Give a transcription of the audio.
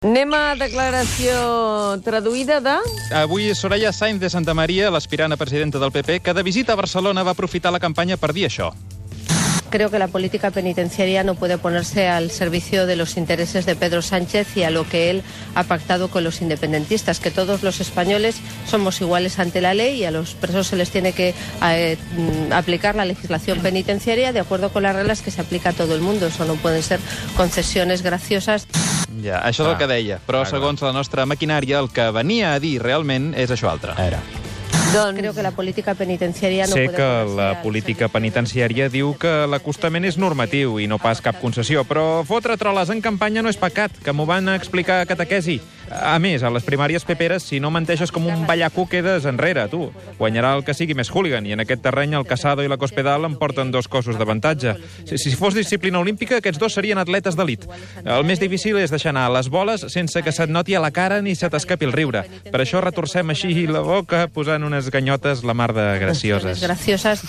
Anem a declaració traduïda de... Avui Soraya Sainz de Santa Maria, l'aspirant a presidenta del PP, que de visita a Barcelona va aprofitar la campanya per dir això. Creo que la política penitenciaria no puede ponerse al servicio de los intereses de Pedro Sánchez y a lo que él ha pactado con los independentistas, que todos los españoles somos iguales ante la ley y a los presos se les tiene que eh, mm, aplicar la legislación penitenciaria de acuerdo con las reglas que se aplica a todo el mundo. Eso no pueden ser concesiones graciosas. Ja, això és el Clar. que deia. Però, Clar, clar. segons la nostra maquinària, el que venia a dir realment és això altre. A veure, Doncs... Creo que la política penitenciaria no sé que la política penitenciària diu que l'acostament és normatiu i no pas cap concessió, però fotre troles en campanya no és pecat, que m'ho van explicar a catequesi. A més, a les primàries peperes, si no menteixes com un ballaco, quedes enrere, tu. Guanyarà el que sigui més hooligan, i en aquest terreny el Casado i la Cospedal em porten dos cossos d'avantatge. Si, si fos disciplina olímpica, aquests dos serien atletes d'elit. El més difícil és deixar anar les boles sense que se't noti a la cara ni se t'escapi el riure. Per això retorcem així la boca posant unes ganyotes la mar de gracioses. graciosas